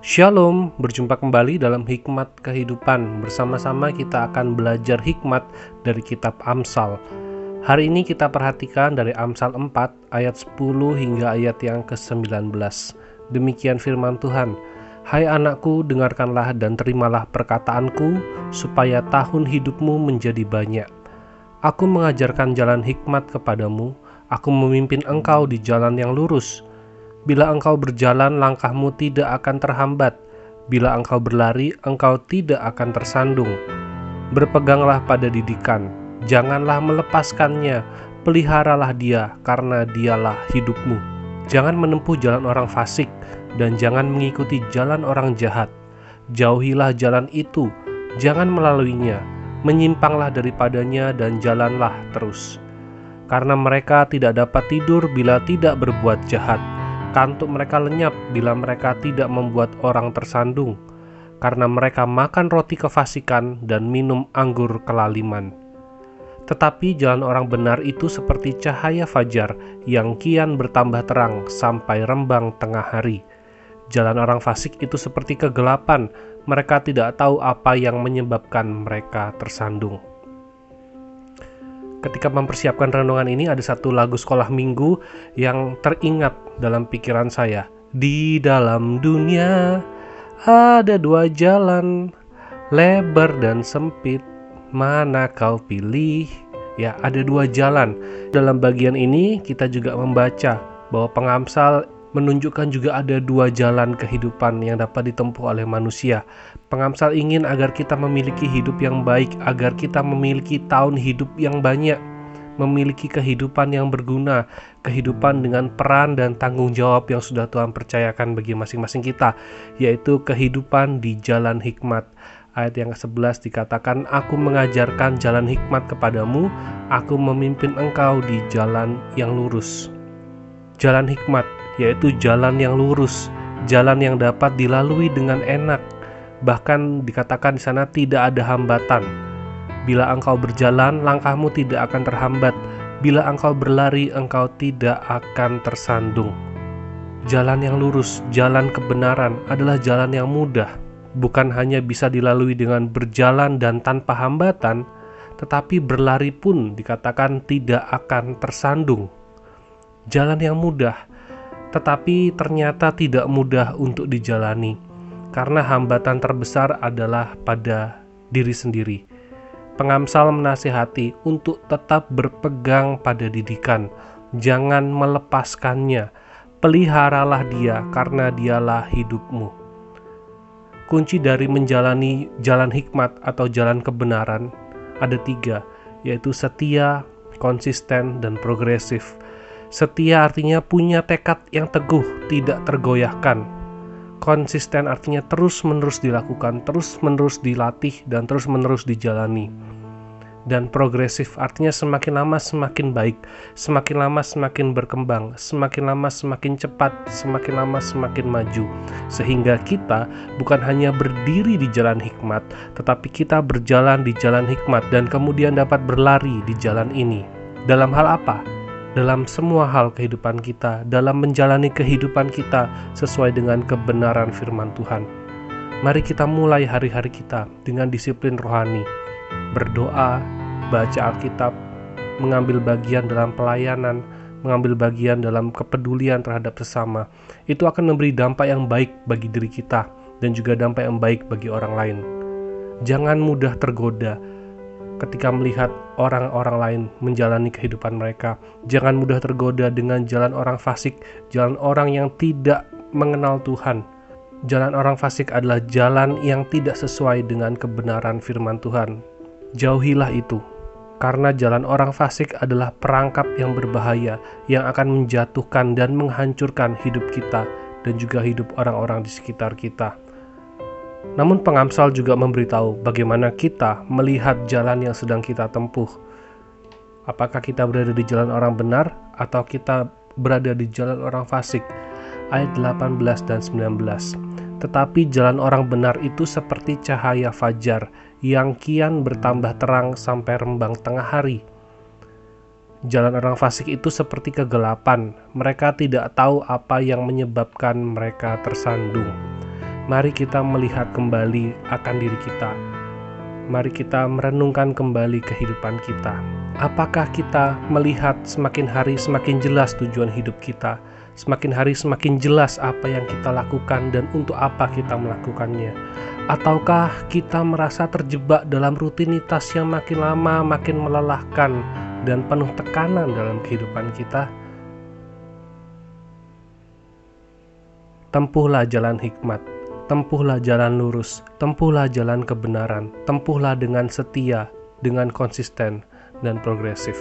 Shalom, berjumpa kembali dalam Hikmat Kehidupan. Bersama-sama kita akan belajar hikmat dari kitab Amsal. Hari ini kita perhatikan dari Amsal 4 ayat 10 hingga ayat yang ke-19. Demikian firman Tuhan. Hai anakku, dengarkanlah dan terimalah perkataanku, supaya tahun hidupmu menjadi banyak. Aku mengajarkan jalan hikmat kepadamu, aku memimpin engkau di jalan yang lurus. Bila engkau berjalan, langkahmu tidak akan terhambat. Bila engkau berlari, engkau tidak akan tersandung. Berpeganglah pada didikan, janganlah melepaskannya. Peliharalah dia, karena dialah hidupmu. Jangan menempuh jalan orang fasik, dan jangan mengikuti jalan orang jahat. Jauhilah jalan itu, jangan melaluinya. Menyimpanglah daripadanya, dan jalanlah terus. Karena mereka tidak dapat tidur bila tidak berbuat jahat Kantuk mereka lenyap bila mereka tidak membuat orang tersandung, karena mereka makan roti kefasikan dan minum anggur kelaliman. Tetapi jalan orang benar itu seperti cahaya fajar yang kian bertambah terang sampai rembang tengah hari. Jalan orang fasik itu seperti kegelapan, mereka tidak tahu apa yang menyebabkan mereka tersandung ketika mempersiapkan renungan ini ada satu lagu sekolah minggu yang teringat dalam pikiran saya. Di dalam dunia ada dua jalan, lebar dan sempit. Mana kau pilih? Ya, ada dua jalan. Dalam bagian ini kita juga membaca bahwa pengamsal menunjukkan juga ada dua jalan kehidupan yang dapat ditempuh oleh manusia. Pengamsal ingin agar kita memiliki hidup yang baik, agar kita memiliki tahun hidup yang banyak, memiliki kehidupan yang berguna, kehidupan dengan peran dan tanggung jawab yang sudah Tuhan percayakan bagi masing-masing kita, yaitu kehidupan di jalan hikmat. Ayat yang ke-11 dikatakan, Aku mengajarkan jalan hikmat kepadamu, aku memimpin engkau di jalan yang lurus. Jalan hikmat yaitu jalan yang lurus, jalan yang dapat dilalui dengan enak. Bahkan dikatakan di sana tidak ada hambatan. Bila engkau berjalan, langkahmu tidak akan terhambat. Bila engkau berlari, engkau tidak akan tersandung. Jalan yang lurus, jalan kebenaran adalah jalan yang mudah. Bukan hanya bisa dilalui dengan berjalan dan tanpa hambatan, tetapi berlari pun dikatakan tidak akan tersandung. Jalan yang mudah, tetapi ternyata tidak mudah untuk dijalani karena hambatan terbesar adalah pada diri sendiri. Pengamsal menasihati untuk tetap berpegang pada didikan, jangan melepaskannya. Peliharalah dia karena dialah hidupmu. Kunci dari menjalani jalan hikmat atau jalan kebenaran ada tiga, yaitu setia, konsisten, dan progresif Setia artinya punya tekad yang teguh, tidak tergoyahkan. Konsisten artinya terus-menerus dilakukan, terus-menerus dilatih, dan terus-menerus dijalani. Dan progresif artinya semakin lama semakin baik, semakin lama semakin berkembang, semakin lama semakin cepat, semakin lama semakin maju. Sehingga kita bukan hanya berdiri di jalan hikmat, tetapi kita berjalan di jalan hikmat dan kemudian dapat berlari di jalan ini. Dalam hal apa? Dalam semua hal kehidupan kita, dalam menjalani kehidupan kita sesuai dengan kebenaran firman Tuhan. Mari kita mulai hari-hari kita dengan disiplin rohani, berdoa, baca Alkitab, mengambil bagian dalam pelayanan, mengambil bagian dalam kepedulian terhadap sesama. Itu akan memberi dampak yang baik bagi diri kita dan juga dampak yang baik bagi orang lain. Jangan mudah tergoda ketika melihat orang-orang lain menjalani kehidupan mereka. Jangan mudah tergoda dengan jalan orang fasik, jalan orang yang tidak mengenal Tuhan. Jalan orang fasik adalah jalan yang tidak sesuai dengan kebenaran firman Tuhan. Jauhilah itu, karena jalan orang fasik adalah perangkap yang berbahaya yang akan menjatuhkan dan menghancurkan hidup kita dan juga hidup orang-orang di sekitar kita. Namun pengamsal juga memberitahu bagaimana kita melihat jalan yang sedang kita tempuh. Apakah kita berada di jalan orang benar atau kita berada di jalan orang fasik? Ayat 18 dan 19. Tetapi jalan orang benar itu seperti cahaya fajar yang kian bertambah terang sampai rembang tengah hari. Jalan orang fasik itu seperti kegelapan. Mereka tidak tahu apa yang menyebabkan mereka tersandung Mari kita melihat kembali akan diri kita. Mari kita merenungkan kembali kehidupan kita. Apakah kita melihat semakin hari semakin jelas tujuan hidup kita? Semakin hari semakin jelas apa yang kita lakukan dan untuk apa kita melakukannya. Ataukah kita merasa terjebak dalam rutinitas yang makin lama makin melelahkan dan penuh tekanan dalam kehidupan kita? Tempuhlah jalan hikmat, tempuhlah jalan lurus, tempuhlah jalan kebenaran, tempuhlah dengan setia, dengan konsisten, dan progresif.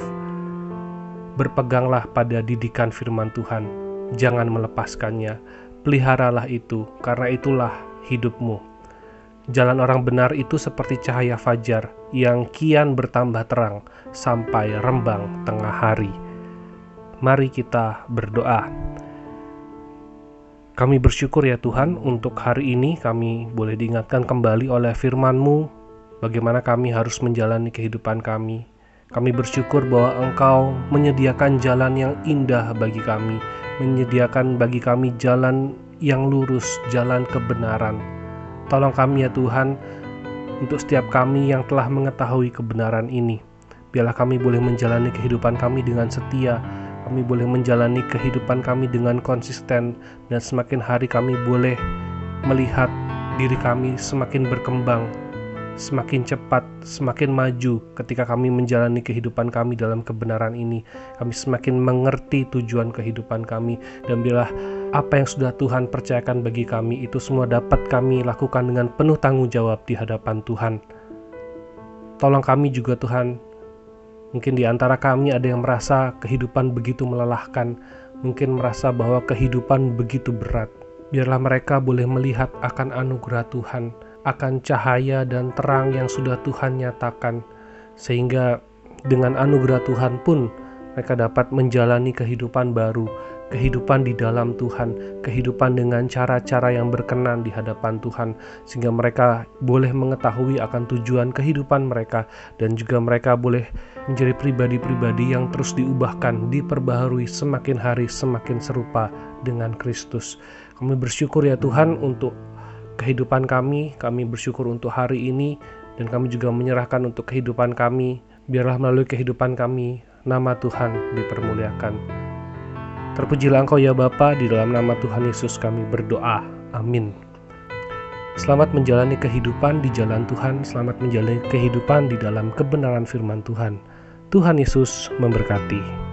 Berpeganglah pada didikan firman Tuhan, jangan melepaskannya, peliharalah itu, karena itulah hidupmu. Jalan orang benar itu seperti cahaya fajar yang kian bertambah terang sampai rembang tengah hari. Mari kita berdoa. Kami bersyukur ya Tuhan untuk hari ini kami boleh diingatkan kembali oleh firman-Mu bagaimana kami harus menjalani kehidupan kami. Kami bersyukur bahwa Engkau menyediakan jalan yang indah bagi kami, menyediakan bagi kami jalan yang lurus, jalan kebenaran Tolong kami ya Tuhan, untuk setiap kami yang telah mengetahui kebenaran ini. Biarlah kami boleh menjalani kehidupan kami dengan setia, kami boleh menjalani kehidupan kami dengan konsisten, dan semakin hari kami boleh melihat diri kami semakin berkembang semakin cepat, semakin maju ketika kami menjalani kehidupan kami dalam kebenaran ini. Kami semakin mengerti tujuan kehidupan kami dan bila apa yang sudah Tuhan percayakan bagi kami itu semua dapat kami lakukan dengan penuh tanggung jawab di hadapan Tuhan. Tolong kami juga Tuhan, mungkin di antara kami ada yang merasa kehidupan begitu melelahkan, mungkin merasa bahwa kehidupan begitu berat. Biarlah mereka boleh melihat akan anugerah Tuhan akan cahaya dan terang yang sudah Tuhan nyatakan, sehingga dengan anugerah Tuhan pun mereka dapat menjalani kehidupan baru, kehidupan di dalam Tuhan, kehidupan dengan cara-cara yang berkenan di hadapan Tuhan, sehingga mereka boleh mengetahui akan tujuan kehidupan mereka, dan juga mereka boleh menjadi pribadi-pribadi yang terus diubahkan, diperbaharui semakin hari semakin serupa dengan Kristus. Kami bersyukur ya Tuhan untuk kehidupan kami. Kami bersyukur untuk hari ini dan kami juga menyerahkan untuk kehidupan kami. Biarlah melalui kehidupan kami nama Tuhan dipermuliakan. Terpujilah Engkau ya Bapa, di dalam nama Tuhan Yesus kami berdoa. Amin. Selamat menjalani kehidupan di jalan Tuhan, selamat menjalani kehidupan di dalam kebenaran firman Tuhan. Tuhan Yesus memberkati.